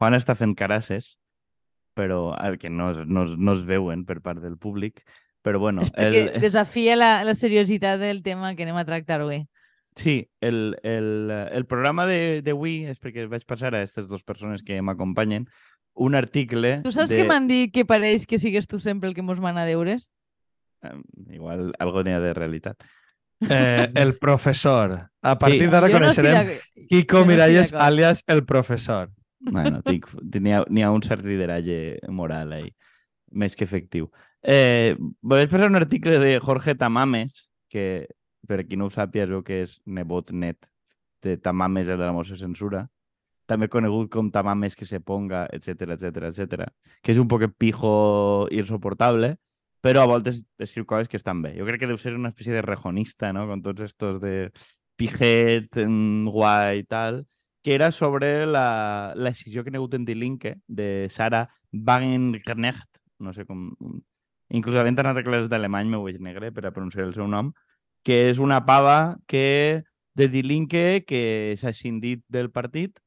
Juan està fent carasses, però el que no, no, no es veuen per part del públic. Però bueno, És el, desafia la, la seriositat del tema que anem a tractar avui. sí, el, el, el programa de- d'avui és perquè vaig passar a aquestes dues persones que m'acompanyen un article Tu saps de... que m'han dit que pareix que sigues tu sempre el que mos mana deures? Eh, Igual algo n'hi ha de realitat. Eh, el professor. A partir Sí. d'ara no coneixerem d'ac- Kiko no Miralles, alias el professor. Bueno, tinc, n'hi ha, ha un cert lideratge moral ahí, més que efectiu. Eh, vaig passar un article de Jorge Tamames, que per qui no ho sàpiga es veu que és nebot net de Tamames, el de la moció censura, també conegut com Tamames que se ponga, etc etc etc, que és un poc pijo insoportable, però a voltes escriu coses que estan bé. Jo crec que deu ser una espècie de rejonista, no?, con tots estos de pijet, mm, guai i tal, que era sobre la, la decisió que hi ha hagut en Dilinque de Sara Wagenknecht, no sé com... Inclús havent anat a classes d'alemany m'ho veig negre per a pronunciar el seu nom, que és una pava que de Dilinque que s'ha escindit del partit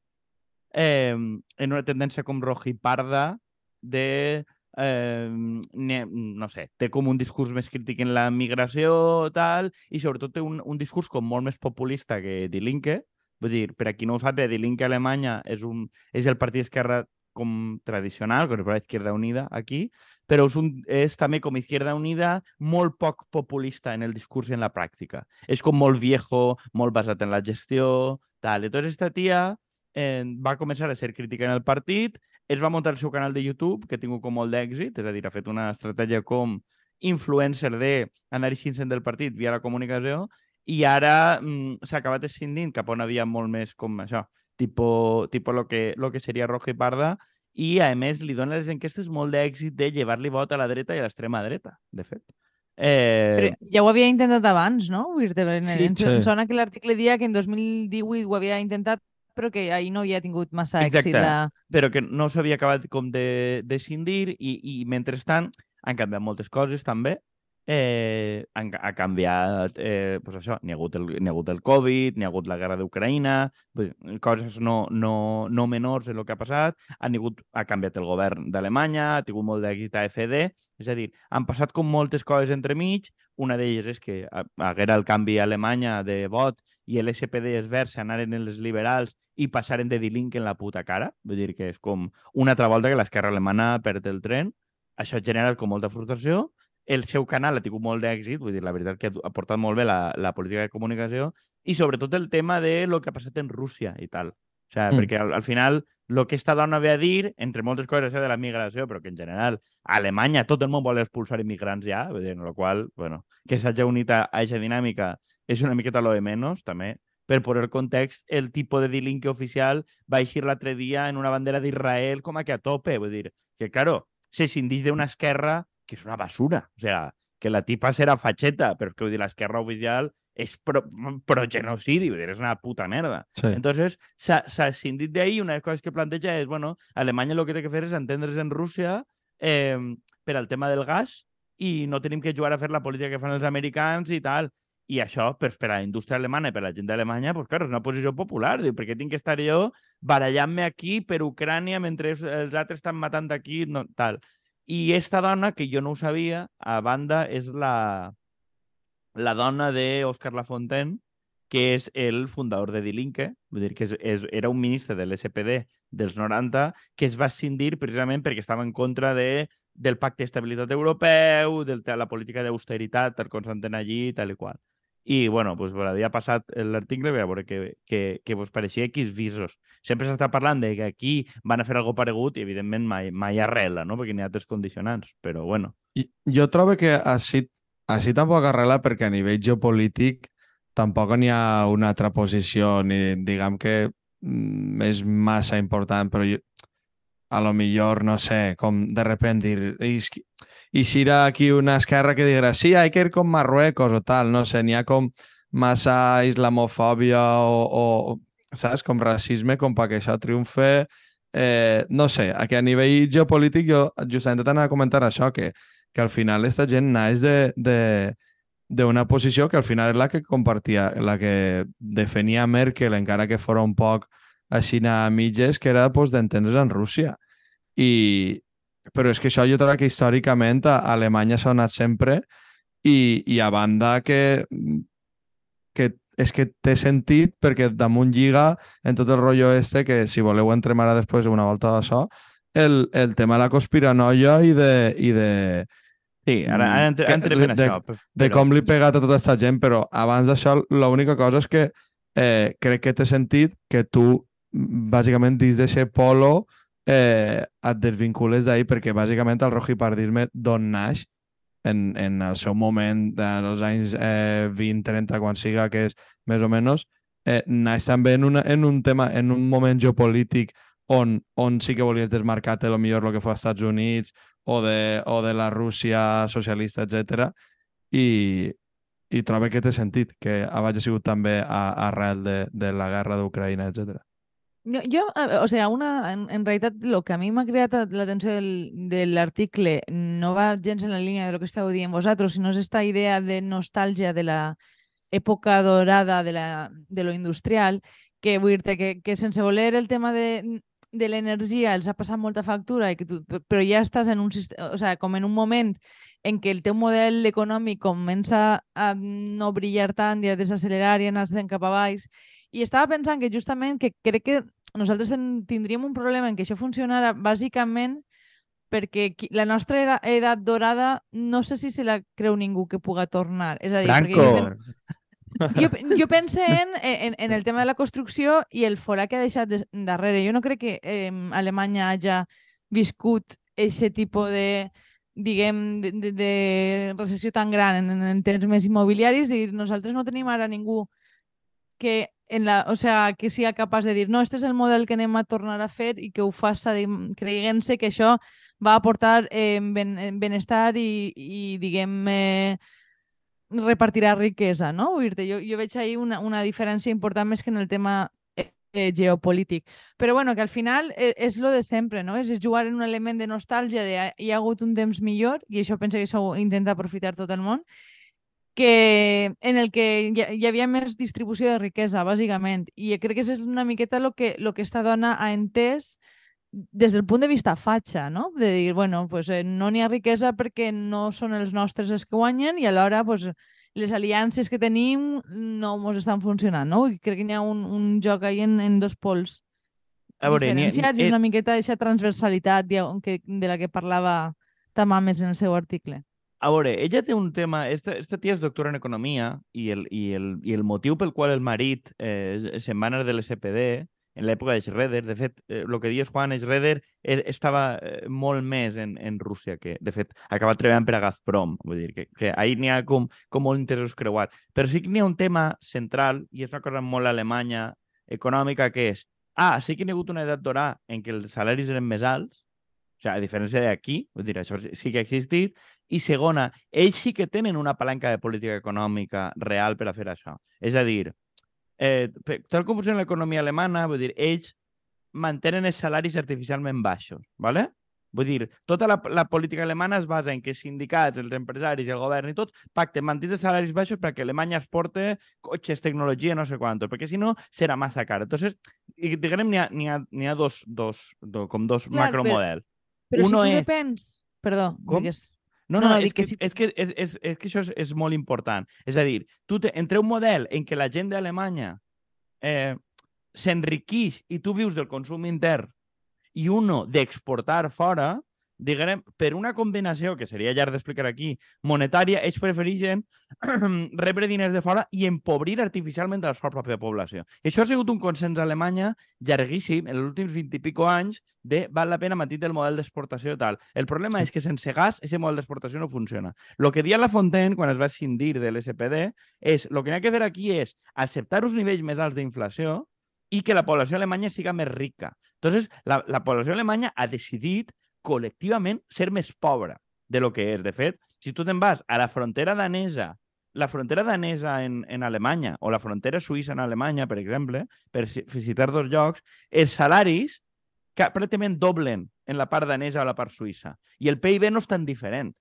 eh, en una tendència com rojiparda de eh, no sé, té com un discurs més crític en la migració tal, i sobretot té un, un discurs com molt més populista que Die Linke. Vull dir, per a qui no ho sap, Die Linke Alemanya és, un, és el partit d'esquerra com tradicional, com la Izquierda Unida aquí, però és, un, és també com Izquierda Unida molt poc populista en el discurs i en la pràctica. És com molt viejo, molt basat en la gestió, tal. Entonces esta tia eh, va començar a ser crítica en el partit, es va muntar el seu canal de YouTube, que ha tingut com molt d'èxit, és a dir, ha fet una estratègia com influencer de anar eixint del partit via la comunicació, i ara mm, s'ha acabat escindint cap a una via molt més com això, tipo, tipo lo, que, lo que seria roja i parda, i a més li dona les enquestes molt d'èxit de llevar-li vot a la dreta i a l'extrema dreta, de fet. Eh, Però ja ho havia intentat abans, no? En, Sí, en, sí. em sona que l'article dia que en 2018 ho havia intentat, però que ahir no havia tingut massa Exacte. èxit. La... però que no s'havia acabat com de, de cindir i, i mentrestant han canviat moltes coses també. Eh, han, ha canviat, eh, pues això, n'hi ha, hagut el, ha hagut el Covid, n'hi ha hagut la guerra d'Ucraïna, coses no, no, no menors en el que ha passat, han hagut, ha canviat el govern d'Alemanya, ha tingut molt d'èxit a FD, és a dir, han passat com moltes coses entremig, una d'elles és que ha- haguera el canvi a Alemanya de vot i l'SPD es versa, anaren els liberals i passaren de Dilink en la puta cara. Vull dir que és com una altra volta que l'esquerra alemana perd el tren. Això ha generat com molta frustració. El seu canal ha tingut molt d'èxit, vull dir, la veritat que ha portat molt bé la, la política de comunicació i sobretot el tema de lo que ha passat en Rússia i tal. O sigui, Mm. perquè al, al final el que esta dona ve a dir, entre moltes coses, de la migració, però que en general a Alemanya tot el món vol expulsar immigrants ja, vull dir, en la qual, bueno, que s'hagi unit a aquesta dinàmica és una miqueta lo de menos, també, per poner context, el tipus de dilinque oficial va eixir l'altre dia en una bandera d'Israel com a que a tope, vull dir, que, claro, se cindix d'una esquerra que és una basura, o sea, que la tipa serà fatxeta, però és que vull dir, l'esquerra oficial és pro, pro genocidi, vull dir, és una puta merda. Sí. Entonces, s'ha d'ahí i una de les coses que planteja és, bueno, Alemanya el que té que fer és entendre's en Rússia eh, per al tema del gas i no tenim que jugar a fer la política que fan els americans i tal. I això, per, per a la indústria alemana i per a la gent d'Alemanya, pues, claro, és una posició popular. Diu, per què tinc que estar jo barallant-me aquí per Ucrània mentre els altres estan matant aquí, no, tal. I esta dona, que jo no ho sabia, a banda, és la, la dona d'Òscar Lafontaine, que és el fundador de Dilinque, vull dir que és, és, era un ministre de l'SPD dels 90 que es va escindir precisament perquè estava en contra de, del pacte d'estabilitat europeu, de la política d'austeritat, tal com s'entén allí, tal i qual. I, bueno, pues, bueno, havia passat l'article a veure que, que, que vos pareixia X visos. Sempre s'està parlant de que aquí van a fer algo paregut i, evidentment, mai, mai arrela, no? perquè n'hi ha altres condicionants. Però, bueno, I- Jo trobo que així, així tampoc arregla perquè a nivell geopolític tampoc n'hi ha una altra posició ni diguem que mm, és massa important, però jo, a lo millor, no sé, com de repente dir, "Is que- i si era aquí una esquerra que diguera sí, hay que ir con Marruecos o tal, no sé, n'hi ha com massa islamofòbia o, o saps, com racisme com perquè això triomfe. Eh, no sé, que a nivell geopolític jo justament t'anava a comentar això, que, que al final esta gent naix de, de, d'una posició que al final és la que compartia, la que defenia Merkel, encara que fora un poc així a mitges, que era pues, d'entendre's en Rússia. I, però és que això jo trobo que històricament a Alemanya s'ha donat sempre i, i a banda que, que és que té sentit perquè damunt lliga en tot el rotllo este que si voleu entrem ara després una volta d'això el, el tema de la conspiranoia i de, i de Sí, ara, ara entre, que- entrem en de- això. però- de com li pega a tota aquesta gent, però abans d'això l'única cosa és que eh, crec que té sentit que tu bàsicament dins d'aquest polo eh, et desvincules d'ahir perquè bàsicament el rojipardisme d'on naix en, en el seu moment dels anys eh, 20-30 quan siga que és més o menys eh, naix també en, una, en un tema en un moment geopolític on, on sí que volies desmarcar-te lo millor el que fos als Estats Units o de, o de la Rússia socialista, etc. I, i trobo que té sentit que hagi sigut també a, arrel de, de la guerra d'Ucraïna, etc. Jo, eh, o sea, una, en, en realitat, el que a mi m'ha creat l'atenció de l'article no va gens en la línia de lo que esteu dient vosaltres, sinó és esta idea de nostàlgia de la època dorada de, la, de lo industrial, que vull dir que, que sense voler el tema de, de l'energia els ha passat molta factura, i que tu, però ja estàs en un, o sea, com en un moment en què el teu model econòmic comença a no brillar tant i a desaccelerar i anar cap a baix, i estava pensant que justament que crec que nosaltres tindríem un problema en que això funcionara bàsicament perquè la nostra edat dorada no sé si se la creu ningú que puga tornar. És a dir, Franco, jo, jo pense en, en, en el tema de la construcció i el forà que ha deixat de, darrere. Jo no crec que eh, Alemanya hagi viscut aquest tipus de diguem, de, de, de recessió tan gran en, en termes immobiliaris i nosaltres no tenim ara ningú que en la, o sea, que sigui capaç de dir no, este és el model que anem a tornar a fer i que ho faça creient-se que això va aportar eh, ben, eh, benestar i, i diguem, eh, repartirà riquesa, no? Dir jo, jo veig ahí una, una diferència important més que en el tema eh, eh, geopolític. Però bueno, que al final eh, és lo de sempre, no? És jugar en un element de nostàlgia de hi ha hagut un temps millor i això penso que això ho intenta aprofitar tot el món que en el que hi, hi havia més distribució de riquesa, bàsicament. I crec que és una miqueta el que, lo que esta dona ha entès des del punt de vista fatxa, no? De dir, bueno, pues, eh, no n'hi ha riquesa perquè no són els nostres els que guanyen i alhora pues, les aliances que tenim no ens estan funcionant, no? I crec que hi ha un, un joc ahí en, en dos pols A veure, diferenciats i és una miqueta d'aquesta transversalitat de la que parlava Tamames en el seu article. A veure, ella té un tema... Esta, esta tia és doctora en economia i el, i el, i el motiu pel qual el marit eh, se'n va anar de l'SPD en l'època de Schroeder, de fet, eh, el que dius Juan, Schroeder eh, estava eh, molt més en, en Rússia, que de fet ha acabat treballant per a Gazprom, vull dir que, que ahir n'hi ha com, com molt interessos creuats. Però sí que n'hi ha un tema central, i és una cosa molt alemanya econòmica, que és, ah, sí que n'hi ha hagut una edat d'orà en què els salaris eren més alts, o sigui, a diferència d'aquí, vull dir, això sí que ha existit, i segona, ells sí que tenen una palanca de política econòmica real per a fer això. És a dir, eh, tal com funciona l'economia alemana, vull dir, ells mantenen els salaris artificialment baixos, ¿vale? Vull dir, tota la, la política alemana es basa en que els sindicats, els empresaris el govern i tot pacten mantenir els salaris baixos perquè Alemanya exporte cotxes, tecnologia, no sé quantos, perquè si no serà massa car. Entonces, diguem, n'hi ha, ha, ha dos, dos, do, com dos Clar, macromodels. Però Uno si tu és- depens... Perdó, Com? digues. No, No, no, no, és, que si- és que, és, és, és que això és, és molt important. És a dir, tu te, entre un model en què la gent d'Alemanya eh, s'enriquix i tu vius del consum intern i uno d'exportar fora, diguem, per una combinació, que seria llarg d'explicar aquí, monetària, ells prefereixen rebre diners de fora i empobrir artificialment a la seva pròpia població. I això ha sigut un consens a Alemanya llarguíssim, en els últims 20 i pico anys, de val la pena mantenir el model d'exportació i tal. El problema és que sense gas, aquest model d'exportació no funciona. Lo que dia la Fontaine, quan es va escindir de l'SPD, és, lo que n'hi ha que fer aquí és acceptar uns nivells més alts d'inflació i que la població alemanya siga més rica. Entonces, la, la població alemanya ha decidit col·lectivament ser més pobra de lo que és. De fet, si tu te'n vas a la frontera danesa, la frontera danesa en, en Alemanya o la frontera suïssa en Alemanya, per exemple, per citar dos llocs, els salaris que pràcticament doblen en la part danesa o la part suïssa. I el PIB no és tan diferent.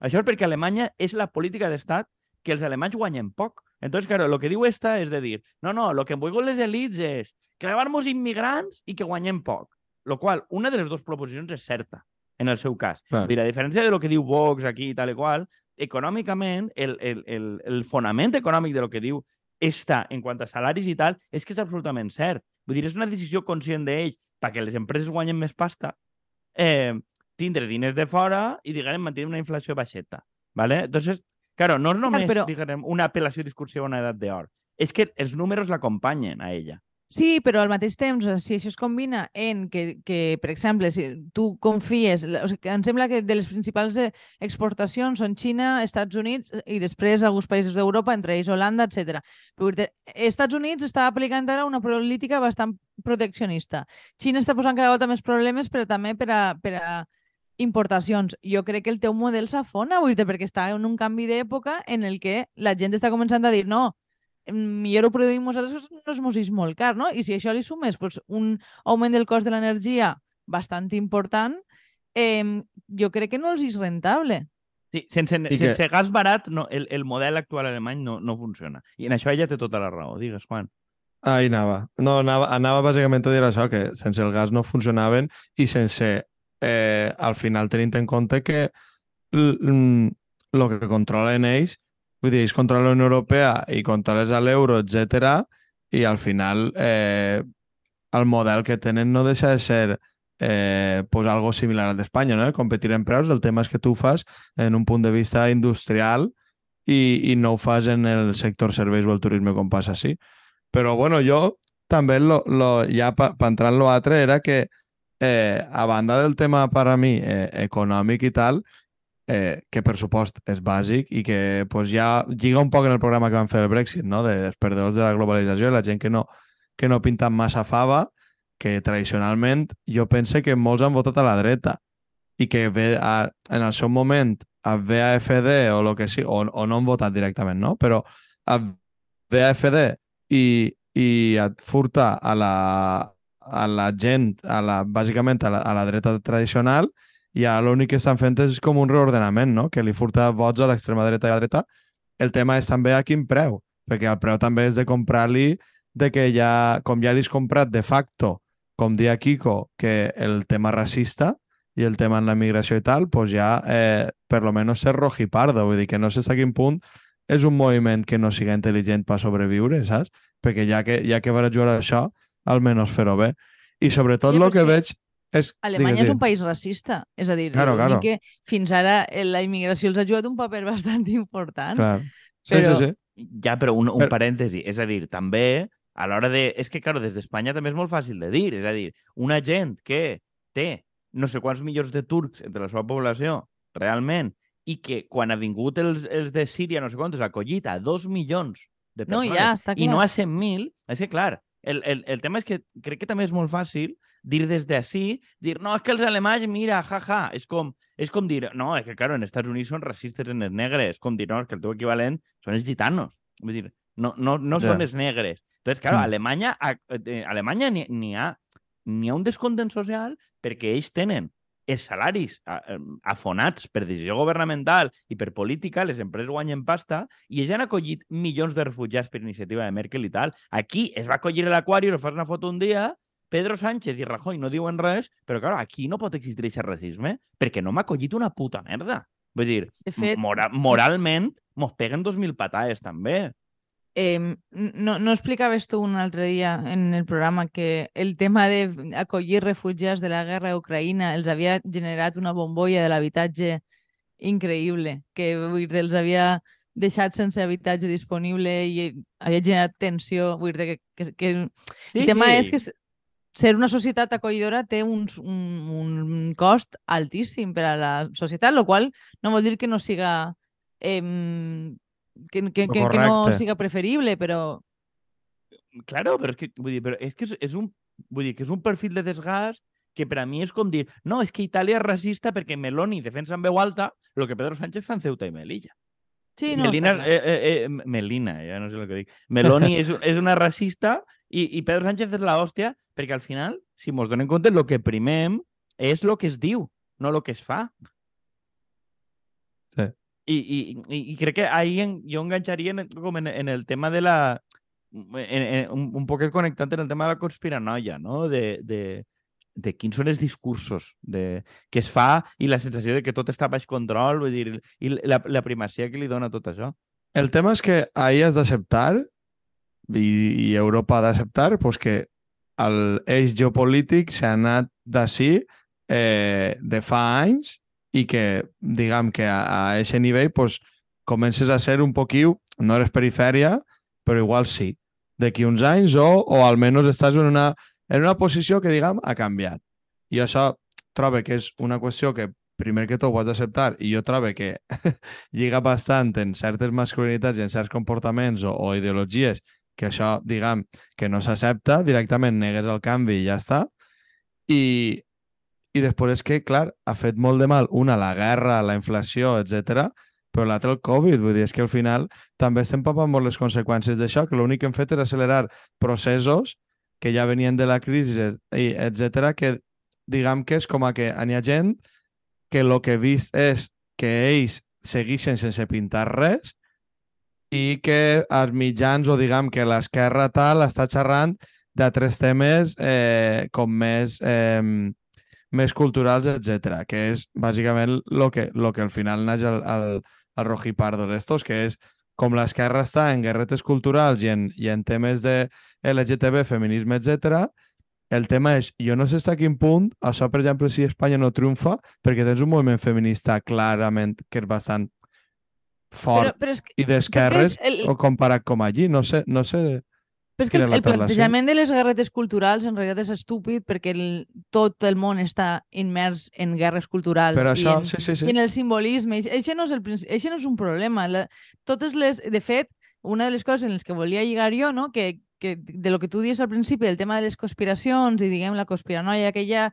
Això és perquè Alemanya és la política d'estat que els alemanys guanyen poc. Entonces, claro, lo que diu esta és de dir, no, no, lo que vull les elites és clavar-nos immigrants i que guanyem poc. Lo qual, una de les dues proposicions és certa, en el seu cas. Clar. Dir, a diferència de lo que diu Vox aquí i tal i qual, econòmicament, el, el, el, el fonament econòmic de lo que diu esta en quant a salaris i tal, és que és absolutament cert. Vull dir, és una decisió conscient d'ell perquè les empreses guanyen més pasta, eh, tindre diners de fora i, diguem, mantenir una inflació baixeta. ¿vale? Entonces, claro, no és només, però- diguem, una apel·lació discursiva a una edat d'or. És que els números l'acompanyen a ella. Sí, però al mateix temps, si això es combina en que, que per exemple, si tu confies... O sigui, em sembla que de les principals eh, exportacions són Xina, Estats Units i després alguns països d'Europa, entre ells Holanda, etc. Però Estats Units està aplicant ara una política bastant proteccionista. Xina està posant cada volta més problemes, però també per a, per a importacions. Jo crec que el teu model s'afona, perquè està en un canvi d'època en el que la gent està començant a dir no, millor ho produïm nosaltres, no es mos és molt car, no? I si a això li sumes pues, un augment del cost de l'energia bastant important, eh, jo crec que no els és rentable. Sí, sense, I que- sense gas barat, no, el, el model actual alemany no, no funciona. I en això ella té tota la raó. Digues, Juan. Ahí anava. No, anava, anava bàsicament a dir això, que sense el gas no funcionaven i sense, eh, al final, tenint en compte que el que controlen ells, vull dir, ells controlen la Unió Europea i controles a l'euro, etc. i al final eh, el model que tenen no deixa de ser eh, pues algo similar al d'Espanya, no? competir en preus, el tema és que tu fas en un punt de vista industrial i, i no ho fas en el sector serveis o el turisme com passa així. Però bueno, jo també lo, lo, ja per pa entrar en l'altre era que eh, a banda del tema per a mi eh, econòmic i tal, eh, que per supost és bàsic i que pues, ja lliga un poc en el programa que van fer el Brexit, no? de, dels perdedors de la globalització i la gent que no, que no pinta massa fava, que tradicionalment jo pense que molts han votat a la dreta i que ve a, en el seu moment a VAFD o, lo que sí, o, o no han votat directament, no? però a VAFD i, i et furta a la, a la gent, a la, bàsicament a la, a la dreta tradicional, i ara l'únic que estan fent és com un reordenament, no? que li furta vots a l'extrema dreta i a la dreta. El tema és també a quin preu, perquè el preu també és de comprar-li de que ja, com ja li has comprat de facto, com dia Kiko, que el tema racista i el tema en la migració i tal, pues ja eh, per lo menos ser rojipardo, vull dir que no sé a quin punt és un moviment que no siga intel·ligent per sobreviure, saps? Perquè ja que, ja que vas jugar a això, almenys fer-ho bé. I sobretot Sí, el però que que veig és... Alemanya digues, és un país racista. És a dir, Claro, claro. que fins ara la immigració els ha jugat un paper bastant important. Clar. Sí, Però- sí, sí. Ja, però un, un Però- parèntesi. És a dir, també a l'hora de... És que, claro, des d'Espanya també és molt fàcil de dir. És a dir, una gent que té no sé quants milions de turcs entre la seva població, realment, i que quan ha vingut els, els de Síria, no sé quantos, ha acollit a dos milions de No, persones ja, està i no clar. a 100.000, és que, clar, el, el, el tema és que crec que també és molt fàcil dir des d'ací, dir, no, és que els alemanys, mira, ja, ja, és com, és com dir, no, és que, claro, en Estats Units són racistes en els negres, és com dir, no, és que el teu equivalent són els gitanos, vull dir, no, no, no Ja. són els negres. Entonces, claro, Mm. a Alemanya, a, eh, a Alemanya n'hi ha, ha un descontent social perquè ells tenen els salaris eh, afonats per decisió governamental i per política, les empreses guanyen pasta i ells han acollit milions de refugiats per iniciativa de Merkel i tal. Aquí es va acollir l'Aquari, es fa una foto un dia, Pedro Sánchez i Rajoy no diuen res, però clar, aquí no pot existir aquest racisme perquè no m'ha acollit una puta merda. Vull dir, De fet- mora moralment mos peguen 2.000 patades també. Eh, no, no explicaves tu un altre dia en el programa que el tema d'acollir refugiats de la guerra a Ucraïna els havia generat una bombolla de l'habitatge increïble, que vull dir, els havia deixat sense habitatge disponible i havia generat tensió. Vull dir, que, que, que Sí, el tema sí. és que ser una societat acollidora té uns, un, un cost altíssim per a la societat, el qual no vol dir que no siga eh, que, que, que, que no siga preferible, però Claro, però és que, vull dir, però és, que és, és, un, vull dir, que és un perfil de desgast que per a mi és com dir no, és que Itàlia és racista perquè Meloni defensa en veu alta el que Pedro Sánchez fa en Ceuta i Melilla. Sí, no, Melina, eh, eh, eh, Melina, ja no sé el que dic. Meloni és, és una racista i, i Pedro Sánchez és la hòstia perquè al final, si mos donem compte, el que primem és el que es diu, no el que es fa. Sí. I, i, i, i crec que ahí en, jo enganxaria en, com en, en el tema de la... En, en, un, un poquet connectant en el tema de la conspiranoia, no? De, de, de quins són els discursos de, que es fa i la sensació de que tot està baix control, vull dir, i la, la primacia que li dona tot això. El tema és que ahir has d'acceptar i, i Europa ha d'acceptar pues, que l'eix geopolític s'ha anat d'ací eh, de fa anys i que, diguem que a, a aquest nivell pues, comences a ser un poquiu, no eres perifèria, però igual sí, d'aquí uns anys o, o almenys estàs en una en una posició que, diguem, ha canviat. I això trobo que és una qüestió que primer que tot ho has d'acceptar i jo trobo que lliga bastant en certes masculinitats i en certs comportaments o, o ideologies que això, diguem, que no s'accepta, directament negues el canvi i ja està. I, i després és que, clar, ha fet molt de mal, una, la guerra, la inflació, etc però l'altre el Covid. Vull dir, és que al final també estem papant molt les conseqüències d'això, que l'únic que hem fet és accelerar processos que ja venien de la crisi, etc que diguem que és com a que hi ha gent que el que he vist és que ells segueixen sense pintar res i que els mitjans o diguem que l'esquerra tal està xerrant de tres temes eh, com més, eh, més culturals, etc. que és bàsicament el que, lo que al final naix el, el, el rojipardo d'estos, que és com l'esquerra està en guerretes culturals i en, i en temes de LGTB, feminisme, etc. El tema és, jo no sé fins a quin punt, això, per exemple, si Espanya no triomfa, perquè tens un moviment feminista clarament que és bastant fort però, però és que, i d'esquerres el... o comparat com allí, no sé, no sé però és que el, el plantejament de les guerretes culturals en realitat és estúpid perquè el, tot el món està immers en guerres culturals Però això, i, en, sí, sí, sí. i en el simbolisme. Això no és, el, això no és un problema. La, totes les, de fet, una de les coses en les que volia lligar jo, no? que, que de lo que tu dius al principi, el tema de les conspiracions i, diguem, la conspiranoia que hi ha,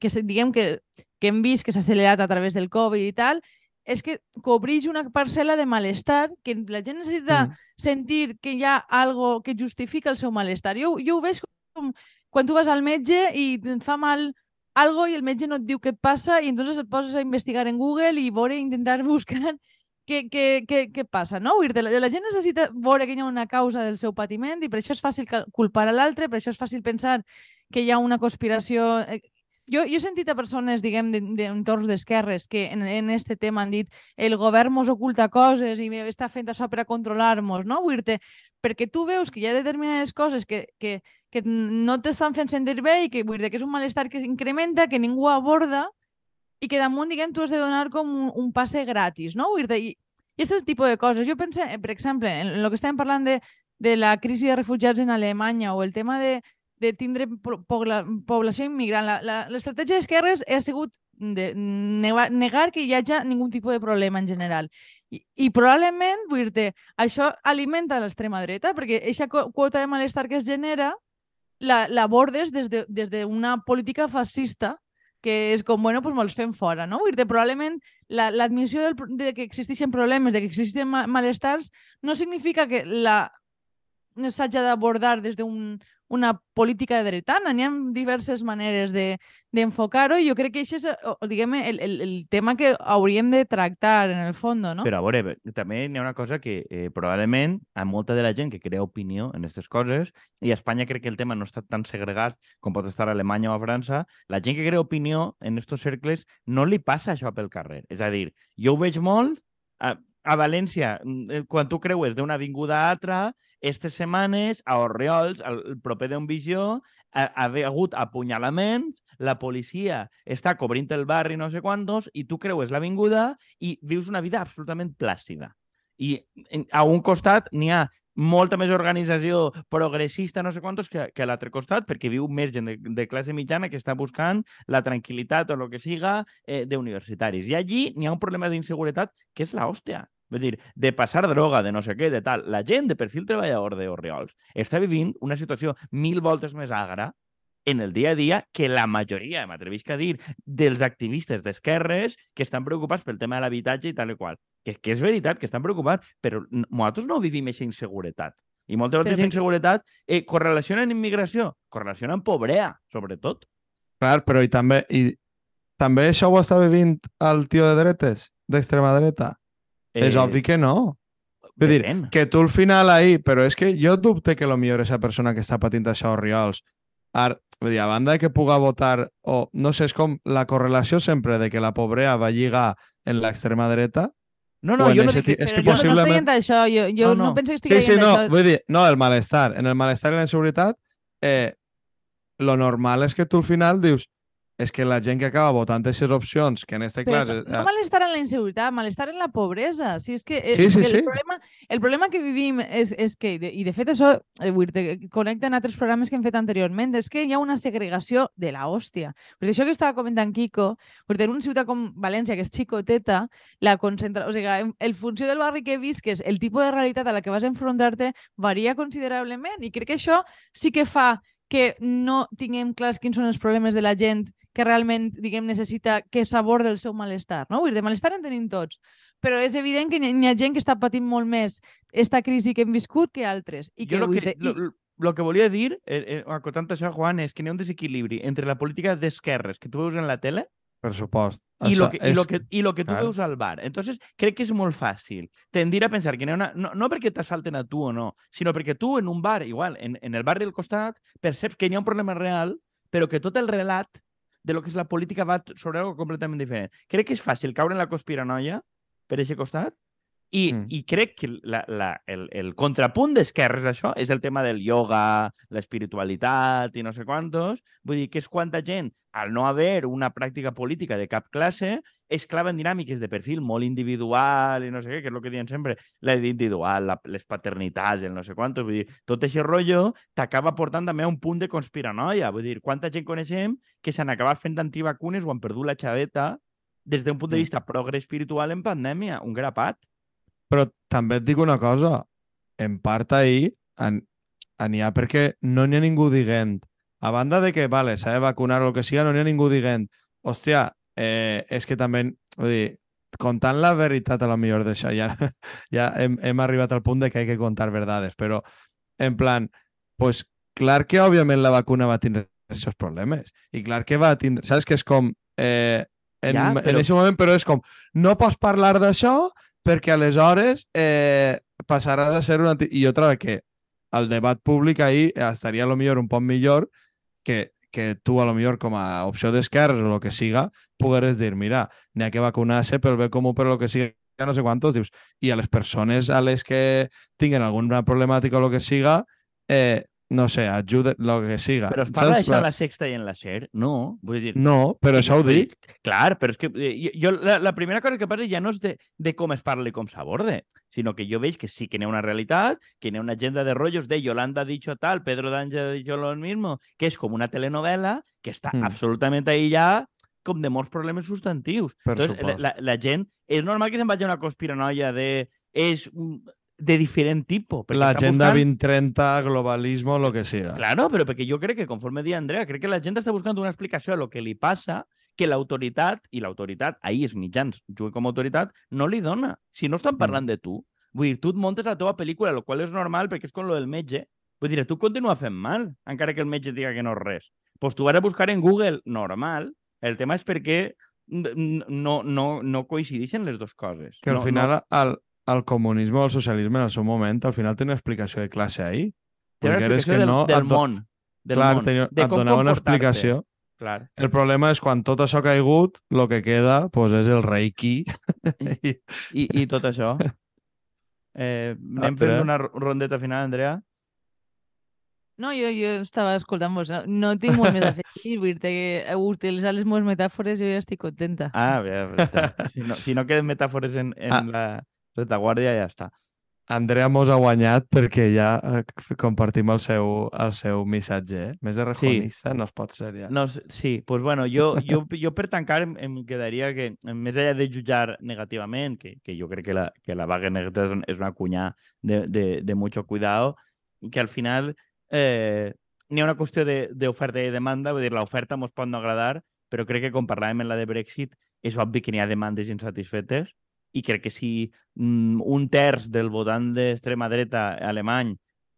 que diguem que, que hem vist que s'ha accelerat a través del Covid i tal, és que cobreix una parcel·la de malestar que la gent necessita mm. sentir que hi ha algo que justifica el seu malestar. Jo, jo ho veig com quan tu vas al metge i et fa mal algo i el metge no et diu què et passa i entonces et poses a investigar en Google i veure, intentar buscar què, què, què, què passa, no? La, la gent necessita veure que hi ha una causa del seu patiment i per això és fàcil culpar a l'altre, per això és fàcil pensar que hi ha una conspiració eh, jo, jo he sentit a persones, diguem, d'entorns d'esquerres que en, en este tema han dit el govern mos oculta coses i està fent això per a controlar-nos, no? Vull dir perquè tu veus que hi ha determinades coses que, que, que no t'estan fent sentir bé i que, vull dir que és un malestar que s'incrementa, que ningú aborda i que damunt, diguem, tu has de donar com un, un passe gratis, no? Vull dir i, aquest tipus de coses. Jo penso, per exemple, en el que estem parlant de, de la crisi de refugiats en Alemanya o el tema de, de tindre pobla, població immigrant. L'estratègia d'esquerres ha sigut de negar, que hi hagi ningú tipus de problema en general. I, i probablement, vull dir això alimenta l'extrema dreta, perquè aquesta quota de malestar que es genera l'abordes la, des d'una de, política fascista que és com, bueno, pues me'ls fem fora, no? Vull dir probablement l'admissió la, de que existeixen problemes, de que existeixen malestars, no significa que la s'hagi d'abordar des d'un una política de dretana. N'hi ha diverses maneres d'enfocar-ho de, i jo crec que això és diguem, el, el, el tema que hauríem de tractar en el fons, no? Però a veure, també hi ha una cosa que eh, probablement a molta de la gent que crea opinió en aquestes coses, i a Espanya crec que el tema no està tan segregat com pot estar a Alemanya o a França, la gent que crea opinió en aquests cercles no li passa això pel carrer. És a dir, jo ho veig molt, a, a València, mm, eh, quan tu creues d'una avinguda a altra, aquestes setmanes a Orriols, el proper d'un visió, ha, ha hagut apunyalaments, la policia està cobrint el barri no sé quantos i tu creues l'avinguda i vius una vida absolutament plàcida. I a un costat n'hi ha molta més organització progressista, no sé quantos, que, que a l'altre costat, perquè viu més gent de, de classe mitjana que està buscant la tranquil·litat o el que siga eh, d'universitaris. I allí n'hi ha un problema d'inseguretat que és l'hòstia. És dir, de passar droga, de no sé què, de tal. La gent de perfil treballador de Oriols està vivint una situació mil voltes més agra en el dia a dia que la majoria, m'atrevisc a dir, dels activistes d'esquerres que estan preocupats pel tema de l'habitatge i tal i qual. Que, que és veritat que estan preocupats, però nosaltres no vivim aquesta inseguretat. I moltes vegades aquesta inseguretat eh, correlaciona amb immigració, correlaciona amb pobrea, sobretot. Clar, però i també, i també això ho està vivint el tio de dretes? d'extrema dreta? Eh... És obvi que no. Vull dir, que tu al final ahí, però és que jo dubte que lo millor esa persona que està patint això Oriols, ar, vull dir, a banda de que puga votar, o no sé, és com la correlació sempre de que la pobrea va lligar en l'extrema dreta, No, no, jo no dic és que jo- No, no possiblement- estic dient això, jo, jo No, no, no. penso que estic Sí, sí, dient no, això. vull dir, no, el malestar. En el malestar i la inseguretat, eh, lo normal és que tu al final dius és que la gent que acaba votant aquestes opcions, que en este Però cas... eh, no malestar en la inseguretat, malestar en la pobresa. Si és que, eh, Sí, és sí, que sí. El, problema, el problema que vivim és, és que, i de, fet això eh, connecta en altres programes que hem fet anteriorment, és que hi ha una segregació de la hòstia. Perquè això que estava comentant Kiko, perquè en una ciutat com València, que és xicoteta, la concentra... O sigui, en, el funció del barri que visques, el tipus de realitat a la que vas enfrontar-te varia considerablement. I crec que això sí que fa que no tinguem clars quins són els problemes de la gent que realment, diguem, necessita que s'aborde el seu malestar, no? Vull dir, de malestar en tenim tots, però és evident que n'hi ha gent que està patint molt més esta crisi que hem viscut que altres. I que, jo lo vull que, dir, lo, lo- lo que volia dir, eh, eh, acotant això, Juan, és que n'hi ha un desequilibri entre la política d'esquerres que tu veus en la tele Per supost. i lo Això que, i lo és- que, i lo que tu veus al bar. Entonces, crec que és molt fàcil tendir a pensar que una... No, no perquè t'assalten a tu o no, sinó perquè tu en un bar, igual, en, en el barri del costat, perceps que hi ha un problema real, però que tot el relat de lo que és la política va sobre algo completament diferent. Crec que és fàcil caure en la conspiranoia per aquest costat i, Mm. mm. i crec que la, la, el, el contrapunt d'esquerres d'això és el tema del yoga, l'espiritualitat i no sé quantos. Vull dir que és quanta gent, al no haver una pràctica política de cap classe, es clava en dinàmiques de perfil molt individual i no sé què, que és el que diuen sempre, la individual, la, les paternitats, el no sé quantos. Vull dir, tot aquest rotllo t'acaba portant també a un punt de conspiranoia. Vull dir, quanta gent coneixem que s'han acabat fent antivacunes o han perdut la xaveta des d'un punt de Mm. vista progre espiritual en pandèmia, un grapat. Però també et dic una cosa, en part ahir en, n'hi ha perquè no n'hi ha ningú dient, a banda de que, vale, s'ha de vacunar o el que siga, no n'hi ha ningú dient, hòstia, eh, és que també, vull dir, contant la veritat a lo millor d'això, ja, ja hem, hem arribat al punt de que hay que contar verdades, però en plan, pues clar que òbviament la vacuna va tindre aquests problemes, i clar que va tindre, saps que és com, eh, en, Ja, en però- aquest moment, però és com, no pots parlar d'això perquè aleshores eh, passaràs a ser un... Anti... I jo trobo que el debat públic ahir estaria a lo millor un poc millor que, que tu a lo millor com a opció d'esquerres o el que siga pogueres dir, mira, n'hi ha que vacunar-se pel bé comú, per lo que siga, no sé quantos, dius, i a les persones a les que tinguen alguna problemàtica o el que siga, eh, no sé, ajuda, el que siga. Però es parla d'això en la sexta i en la SER? No, vull dir... No, però això ho dic. Clar, però és que eh, jo, jo la, la primera cosa que parla ja no és de, de com es parla i com s'aborde, sinó que jo veig que sí que n'hi ha una realitat, que n'hi ha una agenda de rollos de Yolanda ha dicho tal, Pedro D'Ángel ha dicho lo mismo, que és com una telenovela que està Mm. absolutament aïllada com de molts problemes substantius. Per Entonces, la, supost. la, la gent... És normal que se'n vagi a una conspiranoia de... És un- de diferent tipus. perquè està L'agenda buscant- 2030, globalismo, lo que siga. Claro, pero porque yo creo que conforme decía Andrea, creo que la gente está buscando una explicación a lo que le pasa que l'autoritat, i l'autoritat, ahir els mitjans, juga com a autoritat, no li dona. Si no estan parlant de tu, vull dir, tu et montes la teva pel·lícula, el qual és normal perquè és com lo del metge, vull dir, tu continua fent mal, encara que el metge diga que no és res. Pues tu vas a buscar en Google normal, el tema és perquè no, no, no coincideixen les dues coses. Que al no, final no, el, el comunisme o el socialisme en el seu moment al final té una explicació de classe ahí. té una explicació que del, no del món. Del Clar, món, tenia, de et donava una explicació. Clar. El problema és quan tot això ha caigut, el que queda pues, és el reiki. I, I, i tot això. Eh, anem Andrea? fent una ro- rondeta final, Andrea? No, jo, jo estava escoltant-vos. No, no tinc molt més a afegir. Vull dir que utilitzar les meves metàfores jo ja estic contenta. Ah, bé, està. si, no, si no queden metàfores en, en Ah. la retaguardia, ja està. Andrea mos ha guanyat perquè ja eh, compartim el seu, el seu missatge. Eh? Més de rejonista no es pot ser ja. No, sí, pues bueno, jo, jo, jo per tancar em, em quedaria que, més allà de jutjar negativament, que, que jo crec que la, que la vaga negativa és, un- és una cunyà de, de, de mucho cuidado, que al final eh, n'hi ha una qüestió de- d'oferta i demanda, vull dir, l'oferta mos pot no agradar, però crec que com parlàvem en la de Brexit, és obvi que n'hi ha demandes insatisfetes i crec que si mm, un terç del votant d'extrema dreta alemany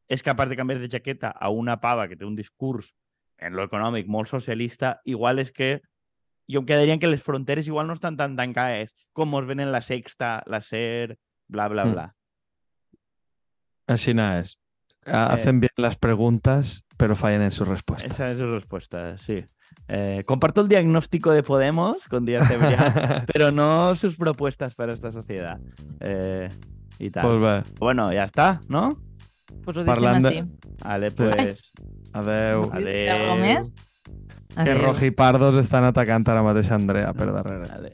és capaç de canviar de jaqueta a una pava que té un discurs en lo econòmic molt socialista, igual és que jo em quedaria en que les fronteres igual no estan tan tancades com mos ven en la Sexta, la SER, bla, bla, Mm. bla. Así nada es. Hacen bien las preguntas, pero fallan en sus respuestas. Esa es su respuesta, sí. Eh, comparto el diagnóstico de Podemos con Díaz Cebrián, pero no sus propuestas para esta sociedad. Eh, y tal. pues Bueno, ya está, ¿no? Pues ho deixem Parlant de- així. Vale, pues... adeu. Adeu. Que Adeu. rojipardos estan atacant ara mateix Andrea per darrere. Vale.